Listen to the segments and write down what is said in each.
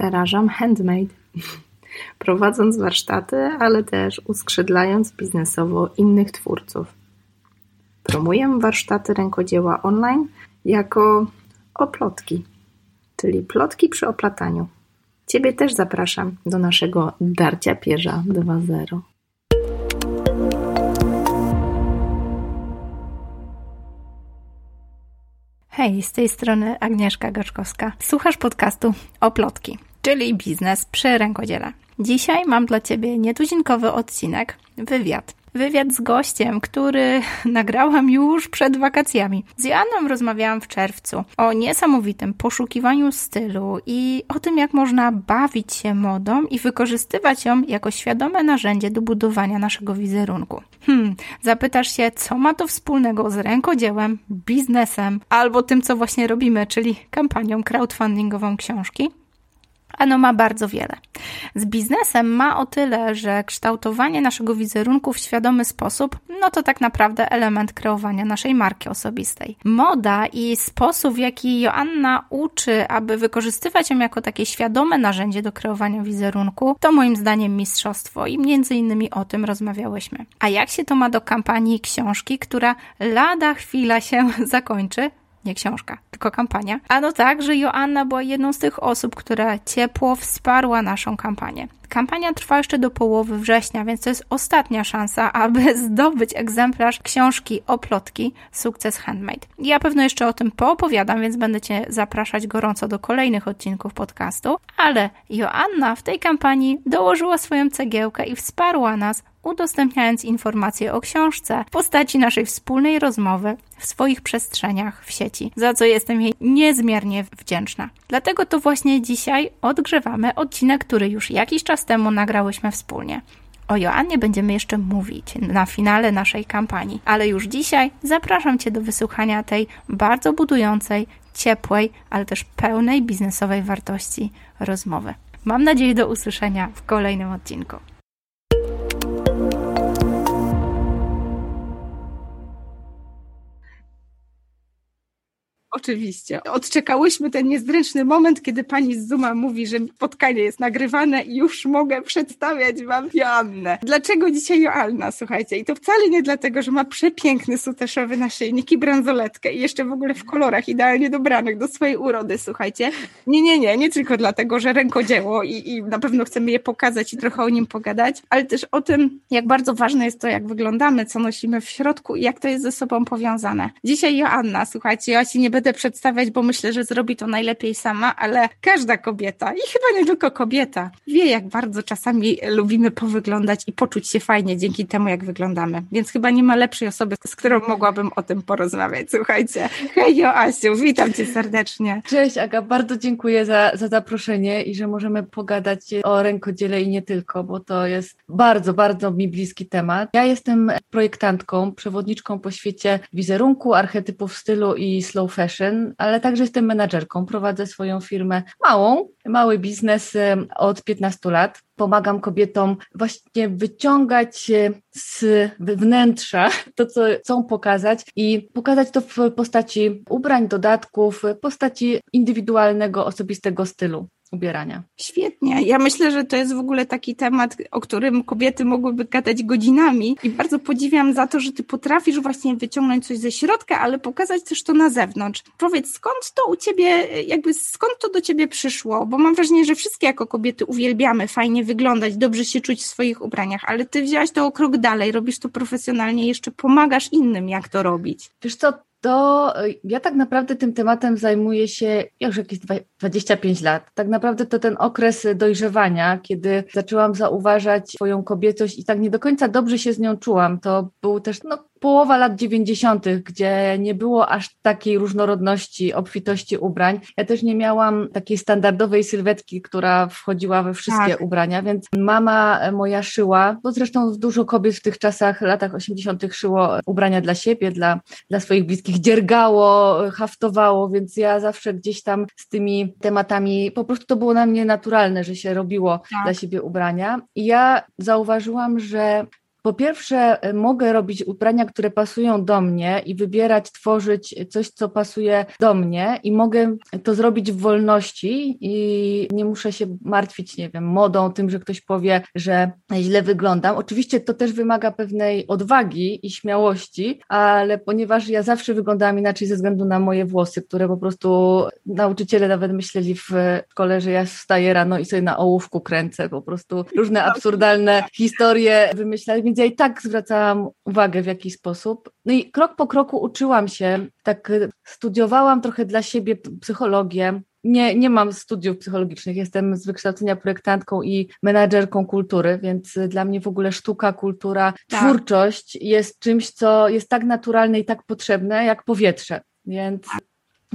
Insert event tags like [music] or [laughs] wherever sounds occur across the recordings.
Zarażam handmade, prowadząc warsztaty, ale też uskrzydlając biznesowo innych twórców. Promuję warsztaty rękodzieła online jako oplotki, czyli plotki przy oplataniu. Ciebie też zapraszam do naszego Darcia Pierza 2.0. Hej, z tej strony Agnieszka Gaczkowska. Słuchasz podcastu Oplotki, czyli biznes przy rękodziele. Dzisiaj mam dla Ciebie nietuzinkowy odcinek, wywiad wywiad z gościem, który [laughs] nagrałam już przed wakacjami. Z Joanną rozmawiałam w czerwcu o niesamowitym poszukiwaniu stylu i o tym, jak można bawić się modą i wykorzystywać ją jako świadome narzędzie do budowania naszego wizerunku. Hmm, zapytasz się, co ma to wspólnego z rękodziełem, biznesem albo tym, co właśnie robimy, czyli kampanią crowdfundingową książki? Ano ma bardzo wiele. Z biznesem ma o tyle, że kształtowanie naszego wizerunku w świadomy sposób, no to tak naprawdę element kreowania naszej marki osobistej. Moda i sposób, w jaki Joanna uczy, aby wykorzystywać ją jako takie świadome narzędzie do kreowania wizerunku, to moim zdaniem mistrzostwo i między innymi o tym rozmawiałyśmy. A jak się to ma do kampanii książki, która lada chwila się [laughs] zakończy, nie książka, tylko kampania. A no tak, że Joanna była jedną z tych osób, która ciepło wsparła naszą kampanię. Kampania trwa jeszcze do połowy września, więc to jest ostatnia szansa, aby [laughs] zdobyć egzemplarz książki Oplotki Sukces Handmade. Ja pewno jeszcze o tym poopowiadam, więc będę Cię zapraszać gorąco do kolejnych odcinków podcastu, ale Joanna w tej kampanii dołożyła swoją cegiełkę i wsparła nas udostępniając informacje o książce w postaci naszej wspólnej rozmowy w swoich przestrzeniach w sieci, za co jestem jej niezmiernie wdzięczna. Dlatego to właśnie dzisiaj odgrzewamy odcinek, który już jakiś czas temu nagrałyśmy wspólnie. O Joannie będziemy jeszcze mówić na finale naszej kampanii, ale już dzisiaj zapraszam Cię do wysłuchania tej bardzo budującej, ciepłej, ale też pełnej biznesowej wartości rozmowy. Mam nadzieję do usłyszenia w kolejnym odcinku. Oczywiście. Odczekałyśmy ten niezręczny moment, kiedy pani z Zuma mówi, że spotkanie jest nagrywane i już mogę przedstawiać wam Joannę. Dlaczego dzisiaj Joanna, słuchajcie? I to wcale nie dlatego, że ma przepiękny suteszowy naszyjnik i bransoletkę i jeszcze w ogóle w kolorach idealnie dobranych do swojej urody, słuchajcie. Nie, nie, nie, nie tylko dlatego, że rękodzieło i, i na pewno chcemy je pokazać i trochę o nim pogadać, ale też o tym, jak bardzo ważne jest to, jak wyglądamy, co nosimy w środku i jak to jest ze sobą powiązane. Dzisiaj Joanna, słuchajcie, ja ci nie będę będę przedstawiać, bo myślę, że zrobi to najlepiej sama, ale każda kobieta i chyba nie tylko kobieta wie, jak bardzo czasami lubimy powyglądać i poczuć się fajnie dzięki temu, jak wyglądamy. Więc chyba nie ma lepszej osoby, z którą mogłabym o tym porozmawiać. Słuchajcie. Hej Joasiu, witam cię serdecznie. Cześć Aga, bardzo dziękuję za, za zaproszenie i że możemy pogadać o rękodziele i nie tylko, bo to jest bardzo, bardzo mi bliski temat. Ja jestem projektantką, przewodniczką po świecie wizerunku, archetypów stylu i slow fashion fashion, ale także jestem menadżerką. Prowadzę swoją firmę małą, mały biznes od 15 lat. Pomagam kobietom właśnie wyciągać z wnętrza [laughs] to, co chcą pokazać i pokazać to w postaci ubrań, dodatków, w postaci indywidualnego, osobistego stylu ubierania. Świetnie. Ja myślę, że to jest w ogóle taki temat, o którym kobiety mogłyby gadać godzinami i bardzo podziwiam za to, że ty potrafisz właśnie wyciągnąć coś ze środka, ale pokazać też to na zewnątrz. Powiedz, skąd to u ciebie, jakby skąd to do ciebie przyszło? Bo mam wrażenie, że wszystkie jako kobiety uwielbiamy fajnie wyglądać, dobrze się czuć w swoich ubraniach, ale ty wziąłaś to o krok dalej, robisz to profesjonalnie, jeszcze pomagasz innym, jak to robić. Wiesz co, to y, ja tak naprawdę tym tematem zajmuję się już jakieś 25 lat. Tak naprawdę to ten okres dojrzewania, kiedy zaczęłam zauważać swoją kobiecość i tak nie do końca dobrze się z nią czułam. To był też no, połowa lat 90., gdzie nie było aż takiej różnorodności, obfitości ubrań. Ja też nie miałam takiej standardowej sylwetki, która wchodziła we wszystkie tak. ubrania, więc mama moja szyła, bo zresztą dużo kobiet w tych czasach, latach 80. szyło ubrania dla siebie, dla, dla swoich bliskich, dziergało, haftowało, więc ja zawsze gdzieś tam z tymi tematami, po prostu to było na mnie naturalne, że się robiło tak. dla siebie ubrania. I ja zauważyłam, że po pierwsze mogę robić ubrania, które pasują do mnie i wybierać, tworzyć coś, co pasuje do mnie i mogę to zrobić w wolności i nie muszę się martwić, nie wiem, modą, tym, że ktoś powie, że źle wyglądam. Oczywiście to też wymaga pewnej odwagi i śmiałości, ale ponieważ ja zawsze wyglądałam inaczej ze względu na moje włosy, które po prostu nauczyciele nawet myśleli w szkole, że ja wstaję rano i sobie na ołówku kręcę, po prostu różne absurdalne historie wymyślali, ja i tak zwracałam uwagę w jakiś sposób. No i krok po kroku uczyłam się, tak studiowałam trochę dla siebie psychologię, nie, nie mam studiów psychologicznych, jestem z wykształcenia projektantką i menadżerką kultury, więc dla mnie w ogóle sztuka, kultura, tak. twórczość jest czymś, co jest tak naturalne i tak potrzebne jak powietrze. Więc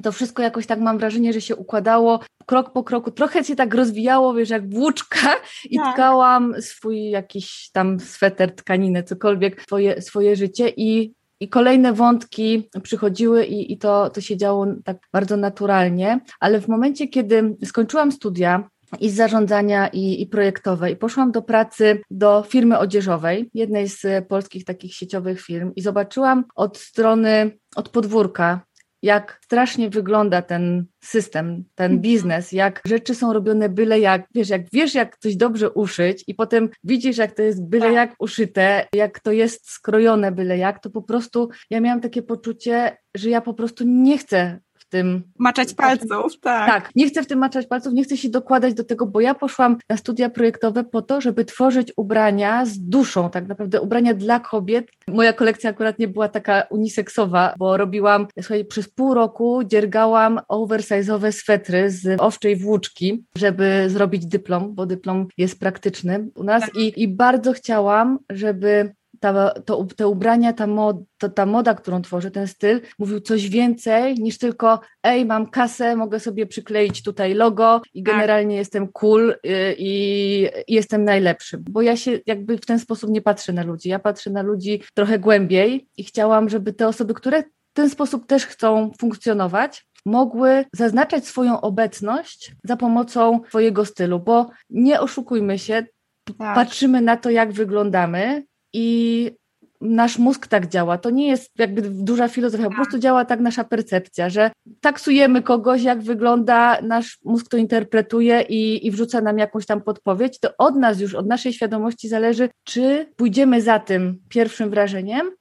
to wszystko jakoś tak mam wrażenie, że się układało krok po kroku, trochę się tak rozwijało, wiesz, jak włóczka i tak. tkałam swój jakiś tam sweter, tkaninę, cokolwiek, swoje, swoje życie i i kolejne wątki przychodziły i, i to, to się działo tak bardzo naturalnie, ale w momencie, kiedy skończyłam studia, i z zarządzania i, i projektowe. I poszłam do pracy do firmy odzieżowej, jednej z polskich takich sieciowych firm, i zobaczyłam od strony, od podwórka, jak strasznie wygląda ten system, ten mhm. biznes, jak rzeczy są robione byle jak, wiesz, jak wiesz, jak coś dobrze uszyć i potem widzisz, jak to jest byle tak. jak uszyte, jak to jest skrojone byle jak, to po prostu ja miałam takie poczucie, że ja po prostu nie chcę tym. Maczać palców, tak. Tak, nie chcę w tym maczać palców, nie chcę się dokładać do tego, bo ja poszłam na studia projektowe po to, żeby tworzyć ubrania z duszą, tak naprawdę ubrania dla kobiet. Moja kolekcja akurat nie była taka uniseksowa, bo robiłam, słuchaj, przez pół roku dziergałam oversize'owe swetry z owczej włóczki, żeby zrobić dyplom, bo dyplom jest praktyczny u nas tak. i, i bardzo chciałam, żeby ta, to, te ubrania, ta, mod, to, ta moda, którą tworzę, ten styl, mówił coś więcej niż tylko ej, mam kasę, mogę sobie przykleić tutaj logo i tak. generalnie jestem cool y, i, i jestem najlepszy. Bo ja się jakby w ten sposób nie patrzę na ludzi. Ja patrzę na ludzi trochę głębiej i chciałam, żeby te osoby, które w ten sposób też chcą funkcjonować, mogły zaznaczać swoją obecność za pomocą swojego stylu, bo nie oszukujmy się, tak. patrzymy na to, jak wyglądamy, i nasz mózg tak działa. To nie jest jakby duża filozofia, po prostu działa tak nasza percepcja, że taksujemy kogoś, jak wygląda, nasz mózg to interpretuje i, i wrzuca nam jakąś tam podpowiedź. To od nas już, od naszej świadomości zależy, czy pójdziemy za tym pierwszym wrażeniem,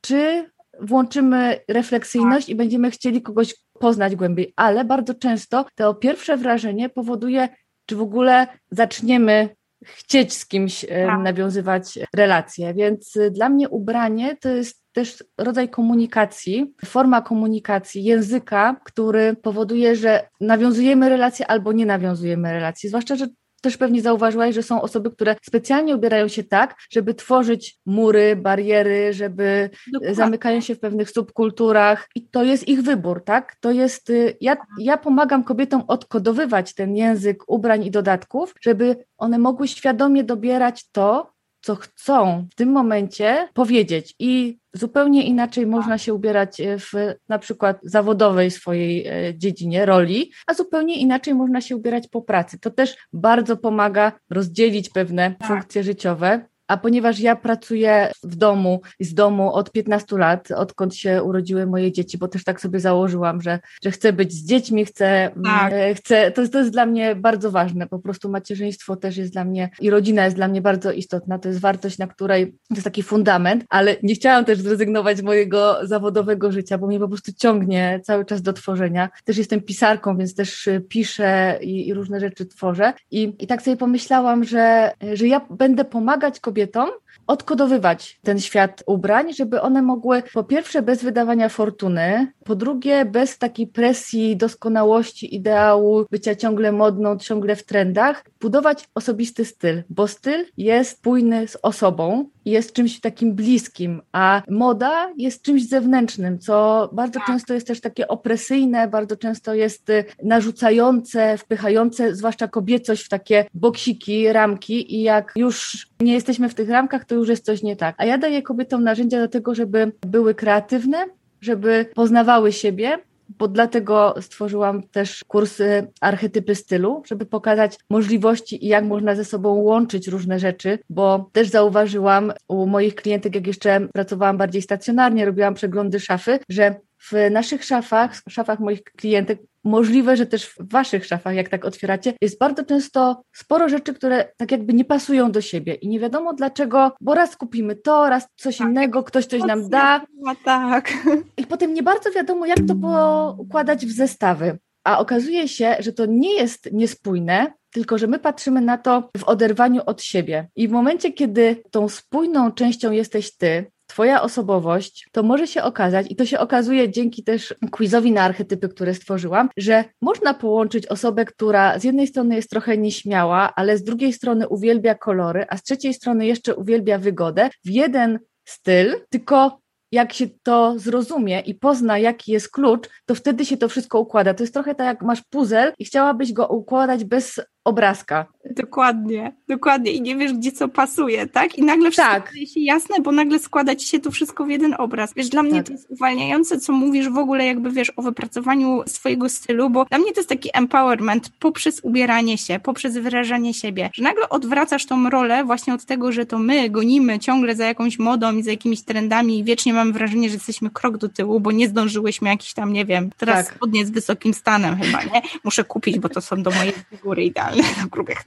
czy włączymy refleksyjność i będziemy chcieli kogoś poznać głębiej. Ale bardzo często to pierwsze wrażenie powoduje, czy w ogóle zaczniemy chcieć z kimś tak. nawiązywać relacje. Więc y, dla mnie ubranie to jest też rodzaj komunikacji, forma komunikacji, języka, który powoduje, że nawiązujemy relacje albo nie nawiązujemy relacji. Zwłaszcza, że też pewnie zauważyłaś, że są osoby, które specjalnie ubierają się tak, żeby tworzyć mury, bariery, żeby Dokładnie. zamykają się w pewnych subkulturach i to jest ich wybór, tak? To jest, y, ja, ja pomagam kobietom odkodowywać ten język ubrań i dodatków, żeby one mogły świadomie dobierać to, co chcą w tym momencie powiedzieć i zupełnie inaczej można się ubierać e, w na przykład zawodowej swojej e, dziedzinie, roli, a zupełnie inaczej można się ubierać po pracy. To też bardzo pomaga rozdzielić pewne tak. funkcje życiowe a ponieważ ja pracuję w domu i z domu od 15 lat, odkąd się urodziły moje dzieci, bo też tak sobie założyłam, że, że chcę być z dziećmi, chcę, tak. E, chcę to, jest, to jest dla mnie bardzo ważne. Po prostu macierzyństwo też jest dla mnie i rodzina jest dla mnie bardzo istotna. To jest wartość, na której to jest taki fundament, ale nie chciałam też zrezygnować z mojego zawodowego życia, bo mnie po prostu ciągnie cały czas do tworzenia. Też jestem pisarką, więc też piszę i, i różne rzeczy tworzę. I, I tak sobie pomyślałam, że, że ja będę pomagać kobietom, kobietom odkodowywać ten świat ubrań, żeby one mogły po pierwsze bez wydawania fortuny, po drugie bez takiej presji doskonałości, ideału, bycia ciągle modną, ciągle w trendach, budować osobisty styl, bo styl jest spójny z osobą, jest czymś takim bliskim, a moda jest czymś zewnętrznym, co bardzo tak. często jest też takie opresyjne, bardzo często jest y, narzucające, wpychające, zwłaszcza kobiecość w takie boksiki, ramki i jak już nie jesteśmy w tych ramkach, to już jest coś nie tak. A ja daję kobietom narzędzia do tego, żeby były kreatywne, żeby poznawały siebie, bo dlatego stworzyłam też kursy archetypy stylu, żeby pokazać możliwości i jak można ze sobą łączyć różne rzeczy, bo też zauważyłam u moich klientek, jak jeszcze pracowałam bardziej stacjonarnie, robiłam przeglądy szafy, że w naszych szafach, w szafach moich klientek, możliwe, że też w waszych szafach, jak tak otwieracie, jest bardzo często sporo rzeczy, które tak jakby nie pasują do siebie i nie wiadomo dlaczego, bo raz kupimy to, raz coś tak. innego, ktoś coś nam da. Tak. I potem nie bardzo wiadomo, jak to układać w zestawy. A okazuje się, że to nie jest niespójne, tylko że my patrzymy na to w oderwaniu od siebie. I w momencie, kiedy tą spójną częścią jesteś ty, Twoja osobowość, to może się okazać, i to się okazuje dzięki też quizowi na archetypy, które stworzyłam, że można połączyć osobę, która z jednej strony jest trochę nieśmiała, ale z drugiej strony uwielbia kolory, a z trzeciej strony jeszcze uwielbia wygodę, w jeden styl, tylko jak się to zrozumie i pozna, jaki jest klucz, to wtedy się to wszystko układa. To jest trochę tak, jak masz puzzle i chciałabyś go układać bez obrazka. Dokładnie, dokładnie. I nie wiesz, gdzie co pasuje, tak? I nagle wszystko tak. staje się jasne, bo nagle składa ci się to wszystko w jeden obraz. Wiesz, dla mnie tak. to jest uwalniające, co mówisz w ogóle jakby, wiesz, o wypracowaniu swojego stylu, bo dla mnie to jest taki empowerment poprzez ubieranie się, poprzez wyrażanie siebie, że nagle odwracasz tą rolę właśnie od tego, że to my gonimy ciągle za jakąś modą i za jakimiś trendami i wiecznie mam wrażenie, że jesteśmy krok do tyłu, bo nie zdążyłyśmy jakiś tam, nie wiem, teraz tak. spodnie z wysokim stanem chyba, nie? Muszę kupić, bo to są do mojej figury idealne [laughs] grubych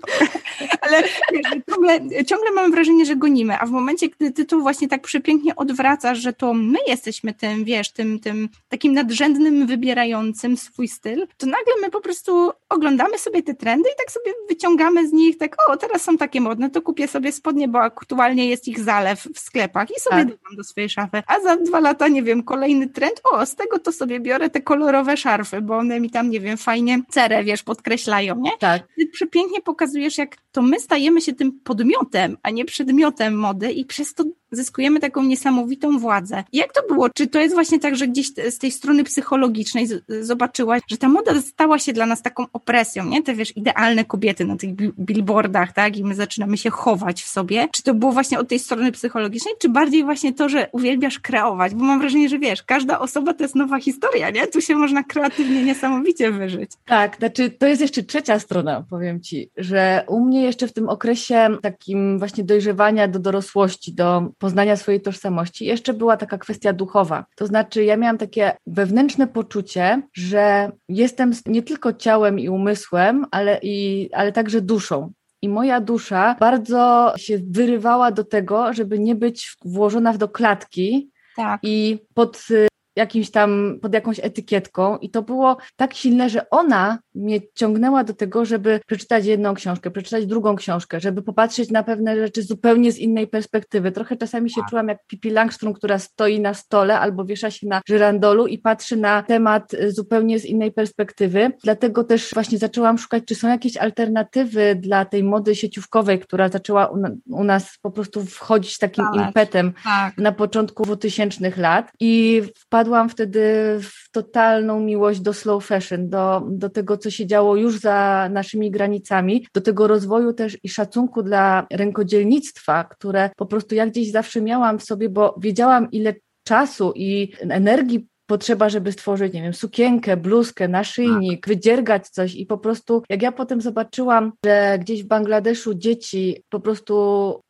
Ale wiesz, ciągle, ciągle mam wrażenie, że gonimy, a w momencie, gdy ty to właśnie tak przepięknie odwracasz, że to my jesteśmy tym, wiesz, tym, tym takim nadrzędnym, wybierającym swój styl, to nagle my po prostu oglądamy sobie te trendy i tak sobie wyciągamy z nich, tak, o, teraz są takie modne, to kupię sobie spodnie, bo aktualnie jest ich zalew w sklepach i sobie tak. dodam do swojej szafy. A za dwa lata, nie wiem, kolejny trend, o, z tego to sobie biorę te kolorowe szarfy, bo one mi tam, nie wiem, fajnie cerę, wiesz, podkreślają, nie? Tak. Ty przepięknie pokazujesz, jak to my stajemy się tym podmiotem, a nie przedmiotem mody i przez to zyskujemy taką niesamowitą władzę. Jak to było? Czy to jest właśnie tak, że gdzieś z tej strony psychologicznej zobaczyłaś, że ta moda stała się dla nas taką opresją, nie? Te wiesz, idealne kobiety na tych billboardach, tak? I my zaczynamy się chować w sobie. Czy to było właśnie od tej strony psychologicznej, czy bardziej właśnie to, że uwielbiasz kreować? Bo mam wrażenie, że wiesz, każda osoba to jest nowa historia, nie? Tu się można kreatywnie niesamowicie wyżyć. Tak, znaczy to jest jeszcze trzecia strona, powiem Ci, że u mnie jeszcze w tym okresie takim właśnie dojrzewania do dorosłości, do poznania swojej tożsamości, jeszcze była taka kwestia duchowa. To znaczy, ja miałam takie wewnętrzne poczucie, że jestem nie tylko ciałem i umysłem, ale, i, ale także duszą. I moja dusza bardzo się wyrywała do tego, żeby nie być włożona do klatki, tak. I pod jakimś tam, pod jakąś etykietką i to było tak silne, że ona mnie ciągnęła do tego, żeby przeczytać jedną książkę, przeczytać drugą książkę, żeby popatrzeć na pewne rzeczy zupełnie z innej perspektywy. Trochę czasami się tak. czułam jak Pippi Langström, która stoi na stole albo wiesza się na żyrandolu i patrzy na temat zupełnie z innej perspektywy. Dlatego też właśnie zaczęłam szukać, czy są jakieś alternatywy dla tej mody sieciówkowej, która zaczęła u, nas po prostu wchodzić takim tak. impetem tak. na początku 2000 lat i wpadłam wpadłam wtedy w totalną miłość do slow fashion, do, do tego, co się działo już za naszymi granicami, do tego rozwoju też i szacunku dla rękodzielnictwa, które po prostu ja gdzieś zawsze miałam w sobie, bo wiedziałam, ile czasu i energii potrzeba, żeby stworzyć, nie wiem, sukienkę, bluzkę, naszyjnik, tak. wydziergać coś i po prostu, jak ja potem zobaczyłam, że gdzieś w Bangladeszu dzieci po prostu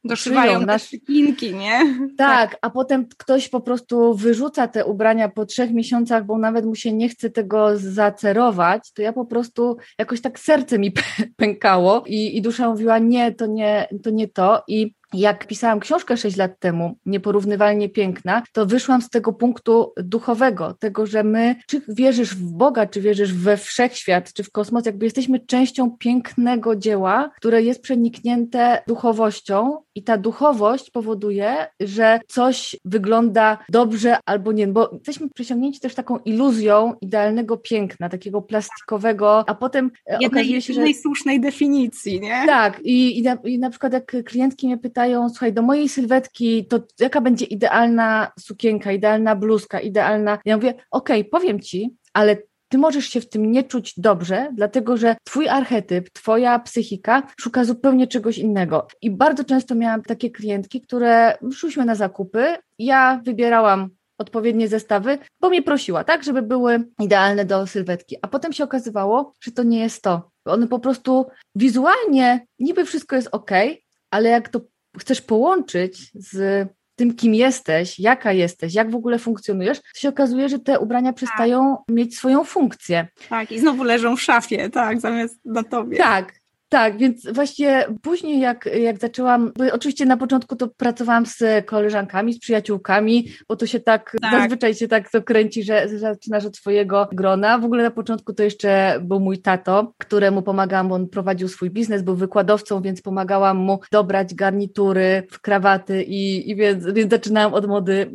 doszywają nasz... sukienki, nie? Tak, tak, a potem ktoś po prostu wyrzuca te ubrania po trzech miesiącach, bo nawet mu się nie chce tego zacerować, to ja po prostu jakoś tak serce mi [laughs] pękało i, i dusza mówiła, nie, to nie, to nie to i jak pisałam książkę 6 lat temu, nieporównywalnie piękna, to wyszłam z tego punktu duchowego, tego, że my, czy wierzysz w Boga, czy wierzysz we wszechświat, czy w kosmos, jakby jesteśmy częścią pięknego dzieła, które jest przeniknięte duchowością i ta duchowość powoduje, że coś wygląda dobrze albo nie, bo jesteśmy przyciągnięci też taką iluzją idealnego piękna, takiego plastikowego, a potem e, jednej, okazuje się, jednej że... słusznej definicji, nie? Tak, i, i, na, i na przykład jak klientki mnie pytają, pytają, słuchaj, do mojej sylwetki to jaka będzie idealna sukienka, idealna bluzka, idealna. Ja mówię, okej, okay, powiem ci, ale ty możesz się w tym nie czuć dobrze, dlatego że twój archetyp, twoja psychika szuka zupełnie czegoś innego. I bardzo często miałam takie klientki, które szłyśmy na zakupy, ja wybierałam odpowiednie zestawy, bo mnie prosiła, tak, żeby były idealne do sylwetki. A potem się okazywało, że to nie jest to. One po prostu wizualnie niby wszystko jest ok, ale jak to chcesz połączyć z tym, kim jesteś, jaka jesteś, jak w ogóle funkcjonujesz, to się okazuje, że te ubrania przestają tak. mieć swoją funkcję. Tak, i znowu leżą w szafie, tak, zamiast na tobie. Tak, tak, więc właśnie później jak, jak zaczęłam, bo oczywiście na początku to pracowałam z koleżankami, z przyjaciółkami, bo to się tak, tak. zazwyczaj się tak to kręci, że zaczynasz od swojego grona. W ogóle na początku to jeszcze był mój tato, któremu pomagałam, bo on prowadził swój biznes, był wykładowcą, więc pomagałam mu dobrać garnitury, krawaty i, i więc, więc zaczynałam od mody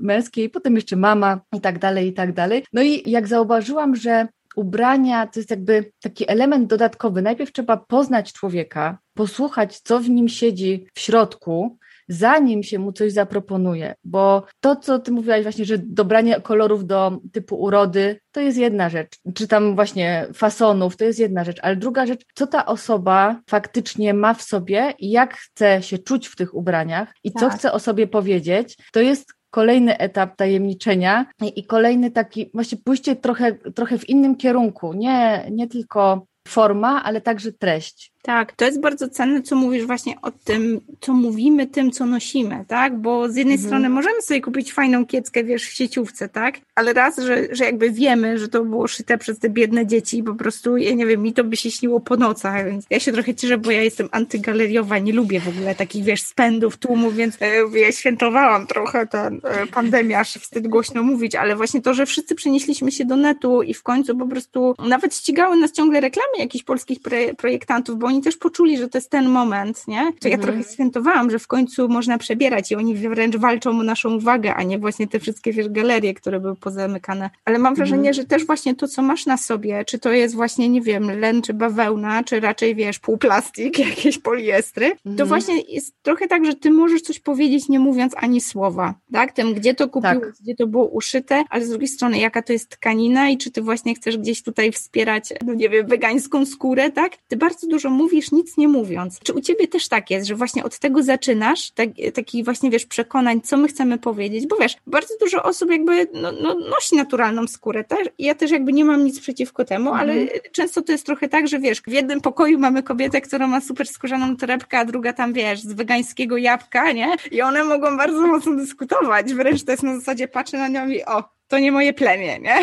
męskiej, potem jeszcze mama i tak dalej, i tak dalej. No i jak zauważyłam, że ubrania to jest jakby taki element dodatkowy. Najpierw trzeba poznać człowieka, posłuchać, co w nim siedzi w środku, zanim się mu coś zaproponuje, bo to, co ty mówiłaś właśnie, że dobranie kolorów do typu urody, to jest jedna rzecz, czy tam właśnie fasonów, to jest jedna rzecz, ale druga rzecz, co ta osoba faktycznie ma w sobie i jak chce się czuć w tych ubraniach i tak. co chce o sobie powiedzieć, to jest kolejny etap tajemniczenia i kolejny taki, właśnie pójście trochę, trochę w innym kierunku, nie, nie tylko forma, ale także treść. Tak, to jest bardzo cenne, co mówisz właśnie o tym, co mówimy, tym, co nosimy, tak? Bo z jednej mhm. strony możemy sobie kupić fajną kieckę, wiesz, w sieciówce, tak? Ale raz, że, że jakby wiemy, że to było szyte przez te biedne dzieci, po prostu, ja nie wiem, mi to by się śniło po nocach, więc ja się trochę cieszę, bo ja jestem antygaleriowa, nie lubię w ogóle takich, wiesz, spędów, tłumów, więc e, ja świętowałam trochę tę e, pandemię, aż wstyd głośno mówić, ale właśnie to, że wszyscy przenieśliśmy się do netu i w końcu po prostu nawet ścigały nas ciągle reklamy jakichś polskich projektantów, bo oni też poczuli, że to jest ten moment, nie? To ja mhm. trochę świętowałam, że w końcu można przebierać i oni wręcz walczą o naszą uwagę, a nie właśnie te wszystkie wiesz, galerie, które były pozamykane. Ale mam wrażenie, mhm. że też właśnie to, co masz na sobie, czy to jest właśnie, nie wiem, len czy bawełna, czy raczej, wiesz, półplastik, [laughs] jakieś poliestry, mhm. to właśnie jest trochę tak, że ty możesz coś powiedzieć, nie mówiąc ani słowa, tak? Tym, gdzie to kupiłeś, tak. gdzie to było uszyte, ale z drugiej strony, jaka to jest tkanina i czy ty właśnie chcesz gdzieś tutaj wspierać, no nie wiem, wegańską skórę, tak? Ty bardzo dużo mówisz, nic nie mówiąc. Czy u ciebie też tak jest, że właśnie od tego zaczynasz, tak, taki właśnie, wiesz, przekonań, co my chcemy powiedzieć, bo wiesz, bardzo dużo osób jakby no, no, nosi naturalną skórę, tak? Ja też jakby nie mam nic przeciwko temu, mhm. ale często to jest trochę tak, że wiesz, w jednym pokoju mamy kobietę, która ma super skórzaną torebkę, a druga tam, wiesz, z wegańskiego jabłka, nie? I one mogą bardzo mocno dyskutować, wręcz to jest na zasadzie, patrzę na nią i o, to nie moje plemię, nie?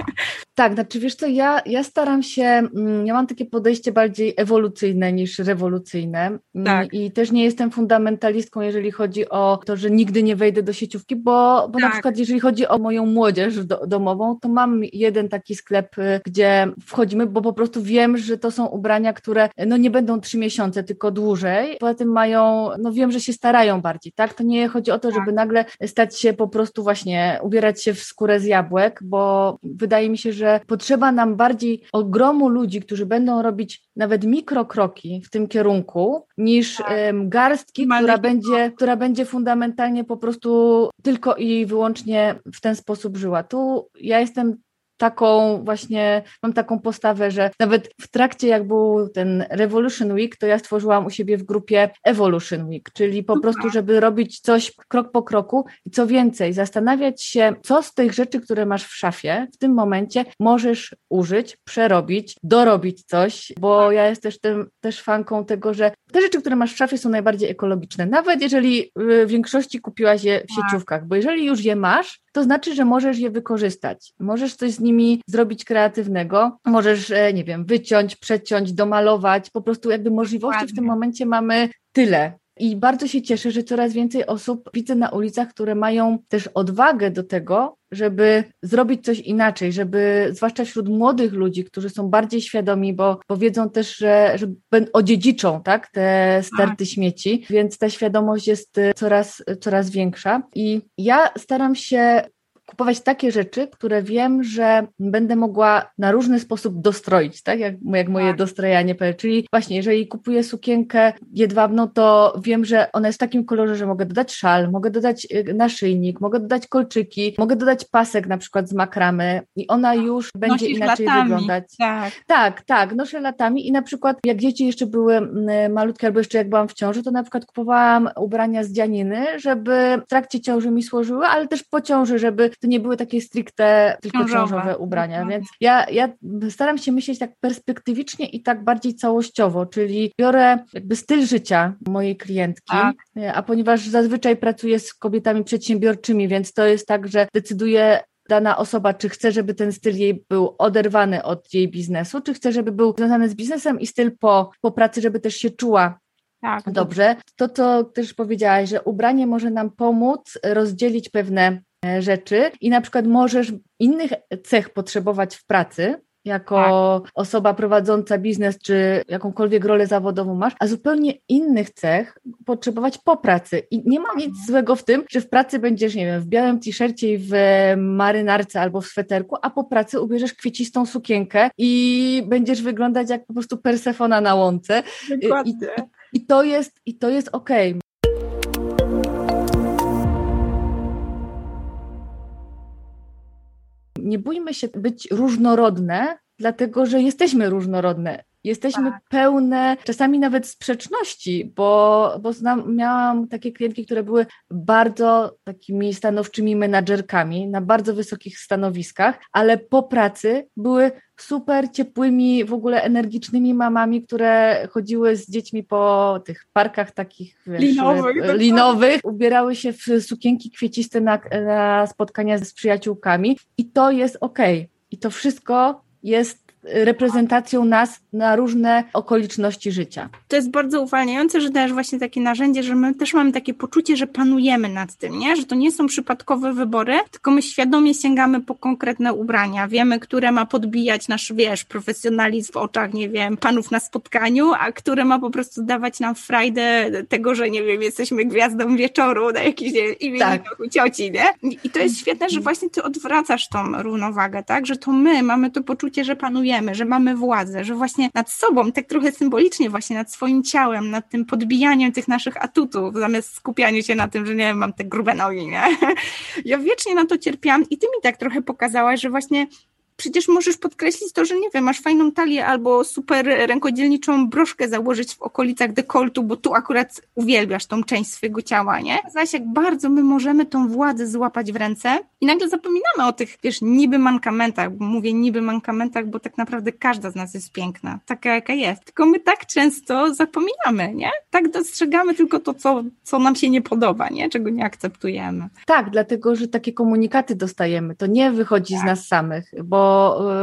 [laughs] Tak, znaczy wiesz co, ja, ja staram się, mm, ja mam takie podejście bardziej ewolucyjne niż rewolucyjne mm, tak. i też nie jestem fundamentalistką, jeżeli chodzi o to, że nigdy nie wejdę do sieciówki, bo, bo tak. na przykład jeżeli chodzi o moją młodzież do, domową, to mam jeden taki sklep, y, gdzie wchodzimy, bo po prostu wiem, że to są ubrania, które no nie będą trzy miesiące, tylko dłużej, poza tym mają, no wiem, że się starają bardziej, tak? To nie chodzi o to, żeby tak. nagle stać się po prostu właśnie, ubierać się w skórę z jabłek, bo wydaje mi się, że że potrzeba nam bardziej ogromu ludzi, którzy będą robić nawet mikrokroki w tym kierunku, niż tak. garstki, która będzie, która będzie fundamentalnie po prostu tylko i wyłącznie w ten sposób żyła. Tu ja jestem taką właśnie, mam taką postawę, że nawet w trakcie jak był ten Revolution Week, to ja stworzyłam u siebie w grupie Evolution Week, czyli po prostu, żeby robić coś krok po kroku. I co więcej, zastanawiać się, co z tych rzeczy, które masz w szafie w tym momencie możesz użyć, przerobić, dorobić coś, bo ja jestem też, też fanką tego, że te rzeczy, które masz w szafie są najbardziej ekologiczne, nawet jeżeli w większości kupiłaś je w tak. sieciówkach, bo jeżeli już je masz, to znaczy, że możesz je wykorzystać. Możesz coś z nimi zrobić kreatywnego, możesz, e, nie wiem, wyciąć, przeciąć, domalować, po prostu jakby możliwości Ładnie. w tym momencie mamy tyle. I bardzo się cieszę, że coraz więcej osób widzę na ulicach, które mają też odwagę do tego, żeby zrobić coś inaczej, żeby, zwłaszcza wśród młodych ludzi, którzy są bardziej świadomi, bo, bo wiedzą też, że, że odziedziczą tak, te sterty tak. śmieci, więc ta świadomość jest coraz, coraz większa. I ja staram się kupować takie rzeczy, które wiem, że będę mogła na różny sposób dostroić, tak? Jak, jak moje tak. dostrojanie, czyli właśnie, jeżeli kupuję sukienkę jedwabną, to wiem, że ona jest w takim kolorze, że mogę dodać szal, mogę dodać y, naszyjnik, mogę dodać kolczyki, mogę dodać pasek na przykład z makramy i ona tak. już będzie Nosisz inaczej latami. wyglądać. Tak. tak, tak, noszę latami i na przykład jak dzieci jeszcze były malutkie albo jeszcze jak byłam w ciąży, to na przykład kupowałam ubrania z dzianiny, żeby w trakcie ciąży mi służyły, ale też po ciąży, żeby to nie były takie stricte tylko ciążowe, ciążowe ubrania, mhm. więc ja, ja staram się myśleć tak perspektywicznie i tak bardziej całościowo, czyli biorę jakby styl życia mojej klientki, tak. a ponieważ zazwyczaj pracuję z kobietami przedsiębiorczymi, więc to jest tak, że decyduję dana osoba, czy chce, żeby ten styl jej był oderwany od jej biznesu, czy chce, żeby był związany z biznesem i styl po, po pracy, żeby też się czuła tak. dobrze. To, co też powiedziałaś, że ubranie może nam pomóc rozdzielić pewne rzeczy i na przykład możesz innych cech potrzebować w pracy, jako tak. osoba prowadząca biznes, czy jakąkolwiek rolę zawodową masz, a zupełnie innych cech potrzebować po pracy. I nie ma nic mhm. złego w tym, że w pracy będziesz, nie wiem, w białym t-shircie i w marynarce albo w sweterku, a po pracy ubierzesz kwiecistą sukienkę i będziesz wyglądać jak po prostu Persefona na łące. Dokładnie. I, i to jest, i to jest okej. Nie bójmy się być różnorodne, dlatego że jesteśmy różnorodne. Jesteśmy tak. pełne czasami nawet sprzeczności, bo, bo znam, miałam takie klientki, które były bardzo takimi stanowczymi menadżerkami na bardzo wysokich stanowiskach, ale po pracy były super ciepłymi, w ogóle energicznymi mamami, które chodziły z dziećmi po tych parkach takich wiesz, linowych, linowych ubierały się w sukienki kwieciste na, na spotkania z przyjaciółkami i to jest okej. Okay. I to wszystko jest reprezentacją nas na różne okoliczności życia. To jest bardzo uwalniające, że dajesz właśnie takie narzędzie, że my też mamy takie poczucie, że panujemy nad tym, nie? że to nie są przypadkowe wybory, tylko my świadomie sięgamy po konkretne ubrania. Wiemy, które ma podbijać nasz, wiesz, profesjonalizm w oczach, nie wiem, panów na spotkaniu, a które ma po prostu dawać nam frajdę tego, że nie wiem, jesteśmy gwiazdą wieczoru na jakiś imieniu tak. cioci, nie? I to jest świetne, że właśnie ty odwracasz tą równowagę, tak? Że to my mamy to poczucie, że panujemy że mamy władzę, że właśnie nad sobą, tak trochę symbolicznie właśnie nad swoim ciałem, nad tym podbijaniem tych naszych atutów, zamiast skupianiu się na tym, że nie wiem, mam te grube nogi, nie? [laughs] Ja wiecznie na to cierpiałam i ty mi tak trochę pokazałaś, że właśnie przecież możesz podkreślić to, że nie wiem, masz fajną talię albo super rękodzielniczą broszkę założyć w okolicach dekoltu, bo tu akurat uwielbiasz tą część swojego ciała, nie? Zaś jak bardzo my możemy tą władzę złapać w ręce i nagle zapominamy o tych, wiesz, niby mankamentach, mówię niby mankamentach, bo tak naprawdę każda z nas jest piękna, taka jaka jest. Tylko my tak często zapominamy, nie? Tak dostrzegamy tylko to, co, co nam się nie podoba, nie? Czego nie akceptujemy. Tak, dlatego, że takie komunikaty dostajemy. To nie wychodzi tak. z nas samych, bo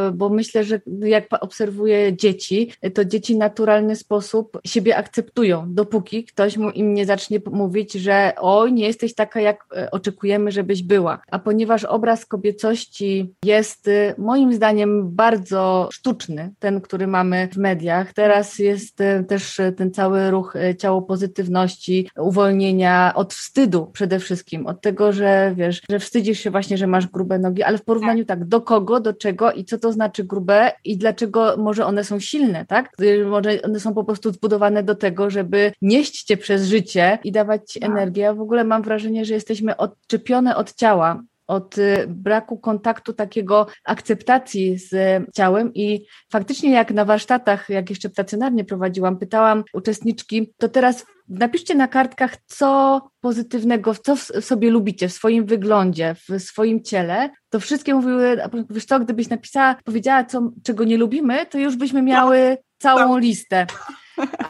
E, bo, myślę, że jak obserwuję dzieci, to dzieci w naturalny sposób siebie akceptują, dopóki ktoś mu im nie zacznie mówić, że oj, nie jesteś taka, jak e, oczekujemy, żebyś była. A ponieważ obraz kobiecości jest e, moim zdaniem bardzo sztuczny, ten, który mamy w mediach, teraz jest też ten cały ruch ciało pozytywności, uwolnienia od wstydu przede wszystkim, od tego, że wiesz, że wstydzisz się właśnie, że masz grube nogi, ale w porównaniu tak, do kogo, do czego i co to znaczy grube i dlaczego może one są silne, tak? Może one są po prostu zbudowane do tego, żeby nieść cię przez życie i dawać ci tak. energię. W ogóle mam wrażenie, że jesteśmy odczepione od ciała od y, braku kontaktu, takiego akceptacji z ciałem. I faktycznie jak na warsztatach, jak jeszcze stacjonarnie prowadziłam, pytałam uczestniczki, to teraz napiszcie na kartkach, co pozytywnego, co w sobie lubicie, w swoim wyglądzie, w swoim ciele, to wszystkie mówiły, wiesz co, gdybyś napisała, powiedziała, co, czego nie lubimy, to już byśmy miały całą listę.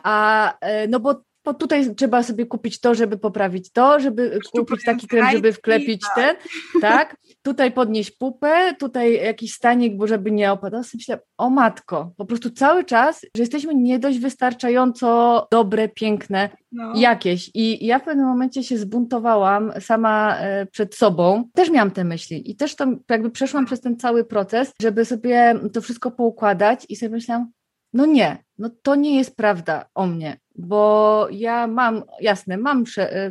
A e, no bo bo tutaj trzeba sobie kupić to, żeby poprawić to, żeby kupić taki krem, żeby wklepić ten, tak? Tutaj podnieść pupę, tutaj jakiś stanik, bo żeby nie opadał. Myślę, o matko, po prostu cały czas, że jesteśmy nie dość wystarczająco dobre, piękne, no. jakieś. I ja w pewnym momencie się zbuntowałam sama e, przed sobą. Też miałam te myśli i też to jakby przeszłam przez ten cały proces, żeby sobie to wszystko poukładać i sobie myślałam, no nie, no to nie jest prawda o mnie, bo ja mam, jasne, mam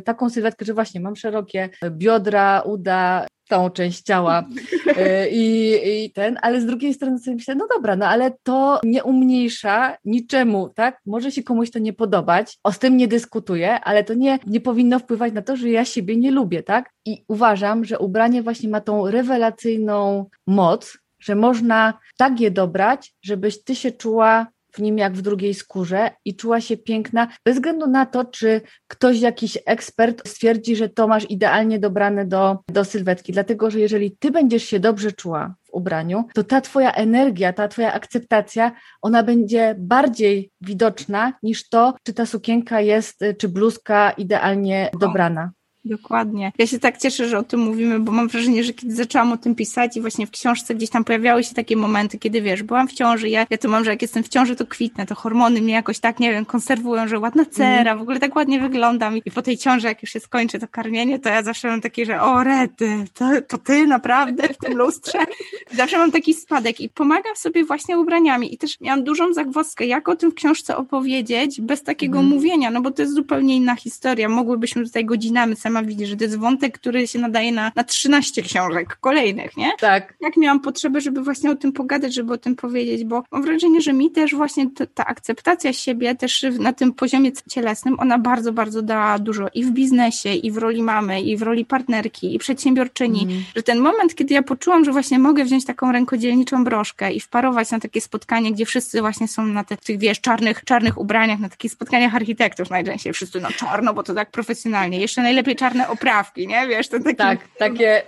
taką sylwetkę, że właśnie mam szerokie biodra, uda, całą część ciała y, i, i ten, ale z drugiej strony sobie myślę, no dobra, no ale to nie umniejsza niczemu, tak? Może się komuś to nie podobać, o z tym nie dyskutuję, ale to nie, nie powinno wpływać na to, że ja siebie nie lubię, tak? I uważam, że ubranie właśnie ma tą rewelacyjną moc, że można tak je dobrać, żebyś ty się czuła w nim jak w drugiej skórze i czuła się piękna, bez względu na to, czy ktoś, jakiś ekspert stwierdzi, że to masz idealnie dobrane do, do sylwetki. Dlatego, że jeżeli ty będziesz się dobrze czuła w ubraniu, to ta twoja energia, ta twoja akceptacja, ona będzie bardziej widoczna niż to, czy ta sukienka jest, czy bluzka idealnie dobrana. Dokładnie. Ja się tak cieszę, że o tym mówimy, bo mam wrażenie, że kiedy zaczęłam o tym pisać i właśnie w książce gdzieś tam pojawiały się takie momenty, kiedy wiesz, byłam w ciąży, ja, ja to mam, że jak jestem w ciąży, to kwitnę, to hormony mnie jakoś tak, nie wiem, konserwują, że ładna cera, w ogóle tak ładnie wyglądam i po tej ciąży, jak już się skończy to karmienie, to ja zawsze mam takie, że o rety, to, to ty naprawdę w tym lustrze. [laughs] Zawsze mam taki spadek i pomagam sobie właśnie ubraniami i też miałam dużą zagwozdkę, jak o tym w książce opowiedzieć bez takiego mm. mówienia, no bo to jest zupełnie inna historia, mogłybyśmy tutaj godzinami sama że to jest wątek, który się nadaje na, na 13 książek kolejnych, nie? Tak. Jak miałam potrzebę, żeby właśnie o tym pogadać, żeby o tym powiedzieć, bo mam wrażenie, że mi też właśnie ta, ta akceptacja siebie też na tym poziomie cielesnym, ona bardzo, bardzo dała dużo i w biznesie, i w roli mamy, i w roli partnerki, i przedsiębiorczyni, mm. że ten moment, kiedy ja poczułam, że właśnie mogę wziąć taką rękodzielniczą broszkę i wparować na takie spotkanie, gdzie wszyscy właśnie są na tych, tych wiesz, czarnych, czarnych ubraniach, na takich spotkaniach architektów najczęściej, wszyscy na czarno, bo to tak profesjonalnie, jeszcze najlepiej czarne oprawki, nie? Wiesz, to takie... Tak, takie...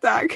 Tak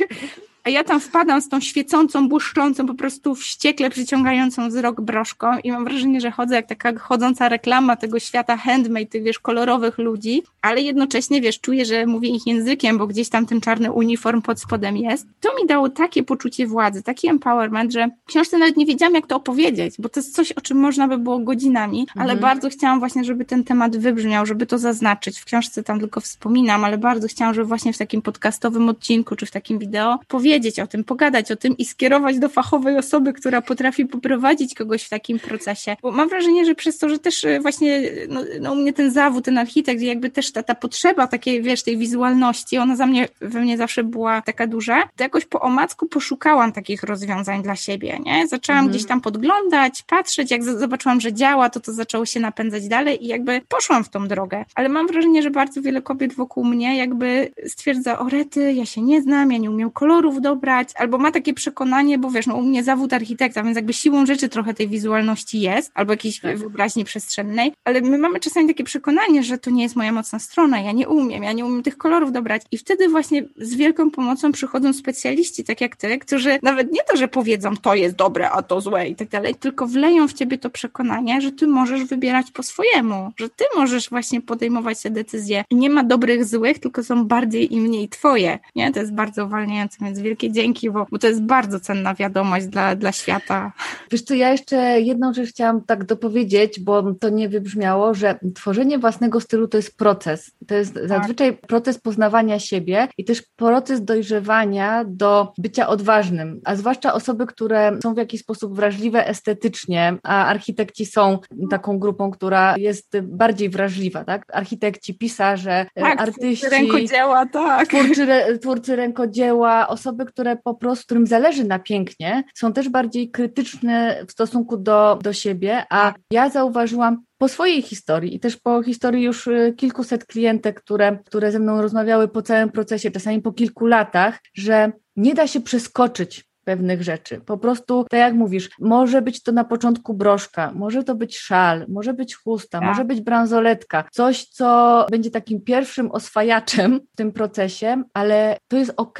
a ja tam wpadam z tą świecącą, błyszczącą, po prostu wściekle przyciągającą wzrok broszką i mam wrażenie, że chodzę jak taka chodząca reklama tego świata handmade, tych wiesz, kolorowych ludzi, ale jednocześnie, wiesz, czuję, że mówię ich językiem, bo gdzieś tam ten czarny uniform pod spodem jest. To mi dało takie poczucie władzy, taki empowerment, że w książce nawet nie wiedziałam, jak to opowiedzieć, bo to jest coś, o czym można by było godzinami, ale mhm. bardzo chciałam właśnie, żeby ten temat wybrzmiał, żeby to zaznaczyć. W książce tam tylko wspominam, ale bardzo chciałam, żeby właśnie w takim podcastowym odcinku, czy w takim wideo powiedzieć, powiedzieć o tym, pogadać o tym i skierować do fachowej osoby, która potrafi poprowadzić kogoś w takim procesie. Bo mam wrażenie, że przez to, że też e, właśnie no, no u mnie ten zawód, ten architekt, jakby też ta, ta potrzeba takiej, wiesz, tej wizualności, ona za mnie, we mnie zawsze była taka duża, to jakoś po omacku poszukałam takich rozwiązań dla siebie, nie? Zaczęłam mhm. gdzieś tam podglądać, patrzeć, jak zobaczyłam, że działa, to to zaczęło się napędzać dalej i jakby poszłam w tą drogę. Ale mam wrażenie, że bardzo wiele kobiet wokół mnie jakby stwierdza, o rety, ja się nie znam, ja nie umiem kolorów dobrać, albo ma takie przekonanie, bo wiesz, no u mnie zawód architekta, więc jakby siłą rzeczy trochę tej wizualności jest, albo jakiejś tak. wyobraźni przestrzennej, ale my mamy czasami takie przekonanie, że to nie jest moja mocna strona, ja nie umiem, ja nie umiem tych kolorów dobrać i wtedy właśnie z wielką pomocą przychodzą specjaliści, tak jak ty, którzy nawet nie to, że powiedzą to jest dobre, a to złe i tak dalej, tylko wleją w ciebie to przekonanie, że ty możesz wybierać po swojemu, że ty możesz właśnie podejmować te decyzje. Nie ma dobrych, złych, tylko są bardziej i mniej twoje, nie? To jest bardzo uwalniające, więc wielkie dzięki, bo, bo to jest bardzo cenna wiadomość dla, dla świata. Wiesz co, ja jeszcze jedną rzecz chciałam tak dopowiedzieć, bo to nie wybrzmiało, że tworzenie własnego stylu to jest proces. To jest tak. zazwyczaj proces poznawania siebie i też proces dojrzewania do bycia odważnym, a zwłaszcza osoby, które są w jakiś sposób wrażliwe estetycznie, a architekci są taką grupą, która jest bardziej wrażliwa, tak? Architekci, pisarze, tak, artyści, rękodzieła, tak. Twórcy, twórcy rękodzieła, osoby, które po prostu, którym zależy na pięknie, są też bardziej krytyczne w stosunku do, do siebie, a ja zauważyłam po swojej historii i też po historii już y, kilkuset klientek, które, które ze mną rozmawiały po całym procesie, czasami po kilku latach, że nie da się przeskoczyć pewnych rzeczy. Po prostu, tak jak mówisz, może być to na początku broszka, może to być szal, może być chusta, tak. może być bransoletka, coś, co będzie takim pierwszym oswajaczem w tym procesie, ale to jest ok,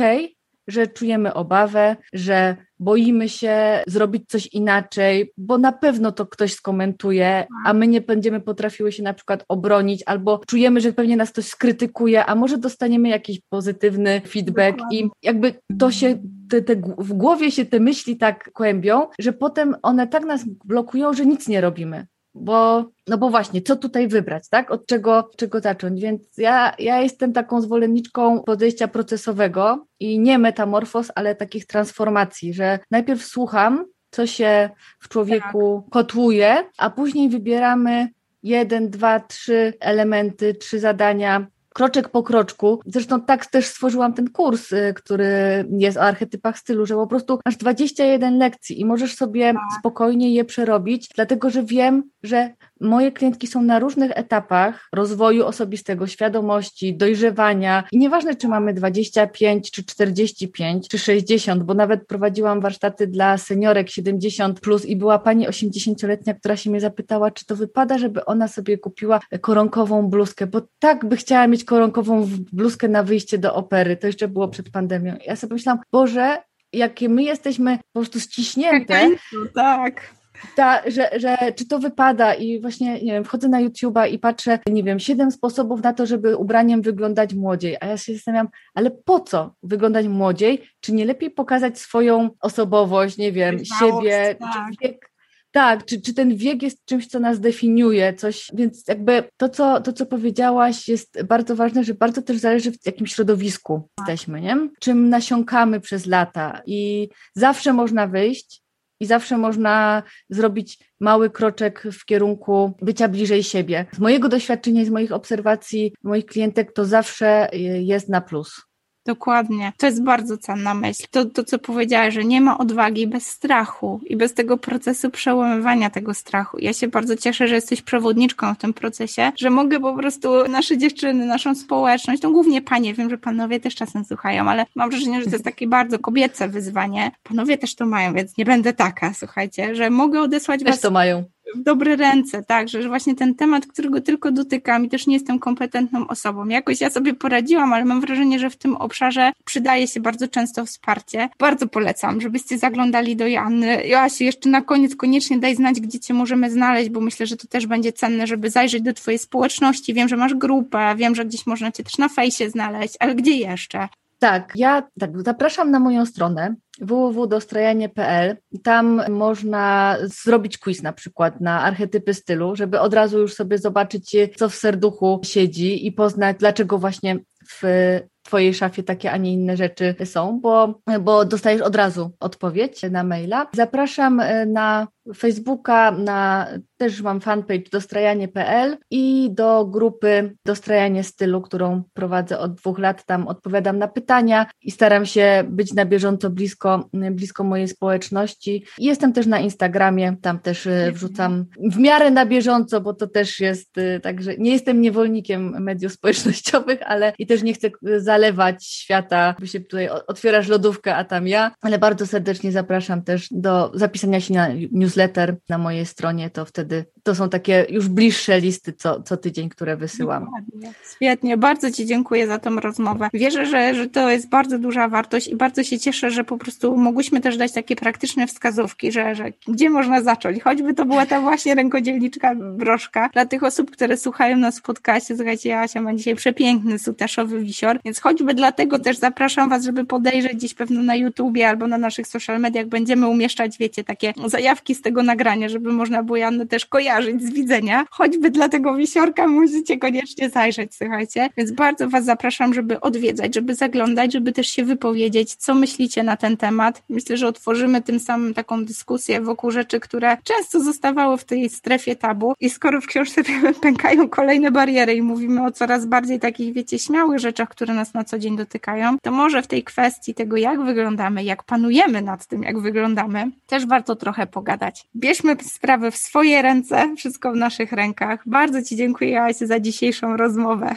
że czujemy obawę, że boimy się zrobić coś inaczej, bo na pewno to ktoś skomentuje, a my nie będziemy potrafiły się na przykład obronić, albo czujemy, że pewnie nas ktoś skrytykuje, a może dostaniemy jakiś pozytywny feedback Dokładnie. i jakby to się, te, te, w głowie się te myśli tak kłębią, że potem one tak nas blokują, że nic nie robimy bo, no bo właśnie, co tutaj wybrać, tak? Od czego, czego zacząć? Więc ja, ja jestem taką zwolenniczką podejścia procesowego i nie metamorfoz, ale takich transformacji, że najpierw słucham, co się w człowieku tak. kotłuje, a później wybieramy jeden, dwa, trzy elementy, trzy zadania, kroczek po kroczku. Zresztą tak też stworzyłam ten kurs, y, który jest o archetypach stylu, że po prostu masz 21 lekcji i możesz sobie tak. spokojnie je przerobić, dlatego że wiem, że moje klientki są na różnych etapach rozwoju osobistego, świadomości, dojrzewania i nieważne, czy mamy 25, czy 45, czy 60, bo nawet prowadziłam warsztaty dla seniorek 70 plus i była pani 80-letnia, która się mnie zapytała, czy to wypada, żeby ona sobie kupiła koronkową bluzkę, bo tak by chciała mieć koronkową bluzkę na wyjście do opery. To jeszcze było przed pandemią. Ja sobie myślałam, Boże, jakie my jesteśmy po prostu ściśnięte. Tak. Ta, że, że czy to wypada i właśnie, nie wiem, wchodzę na YouTube'a i patrzę, nie wiem, siedem sposobów na to, żeby ubraniem wyglądać młodziej, a ja się zastanawiam, ale po co wyglądać młodziej? Czy nie lepiej pokazać swoją osobowość, nie wiem, siebie, tak. czy wiek, tak, czy, czy ten wiek jest czymś, co nas definiuje, coś, więc jakby to co, to, co powiedziałaś, jest bardzo ważne, że bardzo też zależy w jakim środowisku jesteśmy, nie? Czym nasiąkamy przez lata i zawsze można wyjść i zawsze można zrobić mały kroczek w kierunku bycia bliżej siebie. Z mojego doświadczenia z moich obserwacji moich klientek to zawsze jest na plus. Dokładnie. To jest bardzo cenna myśl. To, to, co powiedziałaś, że nie ma odwagi bez strachu i bez tego procesu przełamywania tego strachu. Ja się bardzo cieszę, że jesteś przewodniczką w tym procesie, że mogę po prostu nasze dziewczyny, naszą społeczność, to głównie panie, wiem, że panowie też czasem słuchają, ale mam wrażenie, że to jest takie bardzo kobiece wyzwanie. Panowie też to mają, więc nie będę taka, słuchajcie, że mogę odesłać też was... to mają w dobre ręce, tak, że właśnie ten temat, którego tylko dotykam i też nie jestem kompetentną osobą. Jakoś ja sobie poradziłam, ale mam wrażenie, że w tym obszarze przydaje się bardzo często wsparcie. Bardzo polecam, żebyście zaglądali do Joanny. Joasiu, jeszcze na koniec koniecznie daj znać, gdzie cię możemy znaleźć, bo myślę, że to też będzie cenne, żeby zajrzeć do twojej społeczności. Wiem, że masz grupę, wiem, że gdzieś można cię też na fejsie znaleźć, ale gdzie jeszcze? Tak, ja tak, zapraszam na moją stronę www.dostrajanie.pl. Tam można zrobić quiz na przykład na archetypy stylu, żeby od razu już sobie zobaczyć, co w serduchu siedzi i poznać, dlaczego właśnie w Twojej szafie takie, a nie inne rzeczy są, bo, bo dostajesz od razu odpowiedź na maila. Zapraszam e, na Facebooka, na też mam fanpage dostrajanie.pl i do grupy Dostrajanie Stylu, którą prowadzę od dwóch lat. Tam odpowiadam na pytania i staram się być na bieżąco blisko, blisko mojej społeczności. Jestem też na Instagramie, tam też e, wrzucam w miarę na bieżąco, bo to też jest, e, także nie jestem niewolnikiem mediów społecznościowych, ale i też nie chcę zalewać świata, by się tutaj otwierasz lodówkę, a tam ja, ale bardzo serdecznie zapraszam też do zapisania się na newsletter na mojej stronie, to wtedy to są takie już bliższe listy co, co tydzień, które wysyłam. Świetnie, bardzo Ci dziękuję za tą rozmowę. Wierzę, że, że to jest bardzo duża wartość i bardzo się cieszę, że po prostu mogłyśmy też dać takie praktyczne wskazówki, że, że gdzie można zacząć, choćby to była ta właśnie rękodzielniczka broszka. Dla tych osób, które słuchają nas w podcaście, słuchajcie, Asia ma dzisiaj przepiękny sutaszowy wisior, więc choćby dlatego też zapraszam Was, żeby podejrzeć gdzieś pewno na YouTubie albo na naszych social mediach będziemy umieszczać, wiecie, takie zajawki z tego nagrania, żeby można było Janę też kojarzyć z widzenia. Choćby dla tego wisiorka musicie koniecznie zajrzeć, słuchajcie. Więc bardzo Was zapraszam, żeby odwiedzać, żeby zaglądać, żeby też się wypowiedzieć, co myślicie na ten temat. Myślę, że otworzymy tym samym taką dyskusję wokół rzeczy, które często zostawały w tej strefie tabu. I skoro w książce [laughs] pękają kolejne bariery i mówimy o coraz bardziej takich, wiecie, śmiałych rzeczach, które nas na co dzień dotykają, to może w tej kwestii tego, jak wyglądamy, jak panujemy nad tym, jak wyglądamy, też warto trochę pogadać. Bierzmy sprawy w swoje ręce, wszystko w naszych rękach. Bardzo Ci dziękuję, Asie, za dzisiejszą rozmowę.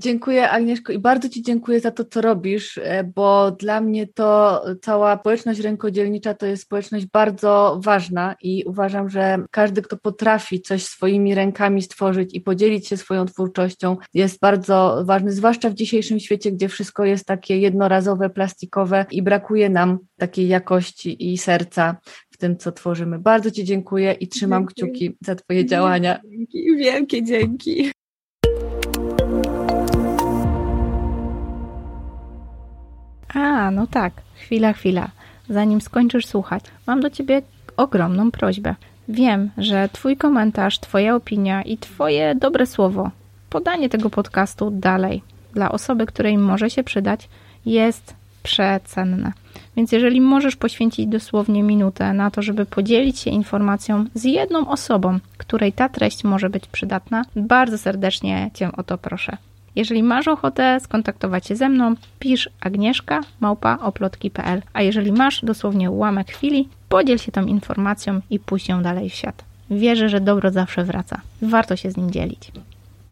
Dziękuję Agnieszko i bardzo Ci dziękuję za to, co robisz, e, bo dla mnie to cała społeczność rękodzielnicza to jest społeczność bardzo ważna i uważam, że każdy, kto potrafi coś swoimi rękami stworzyć i podzielić się swoją twórczością jest bardzo ważny, zwłaszcza w dzisiejszym świecie, gdzie wszystko jest takie jednorazowe, plastikowe i brakuje nam takiej jakości i serca w tym, co tworzymy. Bardzo Ci dziękuję i trzymam dzięki. kciuki za Twoje działania. Dzięki, wielkie dzięki. A, no tak, chwila, chwila. Zanim skończysz słuchać, mam do Ciebie ogromną prośbę. Wiem, że Twój komentarz, Twoja opinia i Twoje dobre słowo, podanie tego podcastu dalej dla osoby, której może się przydać, jest przecenne. Więc jeżeli możesz poświęcić dosłownie minutę na to, żeby podzielić się informacją z jedną osobą, której ta treść może być przydatna, bardzo serdecznie Cię o to proszę. Jeżeli masz ochotę skontaktować się ze mną, pisz agnieszka małpa oplotki.pl, a jeżeli masz dosłownie ułamek chwili, podziel się tą informacją i puść ją dalej w świat. Wierzę, że dobro zawsze wraca. Warto się z nim dzielić.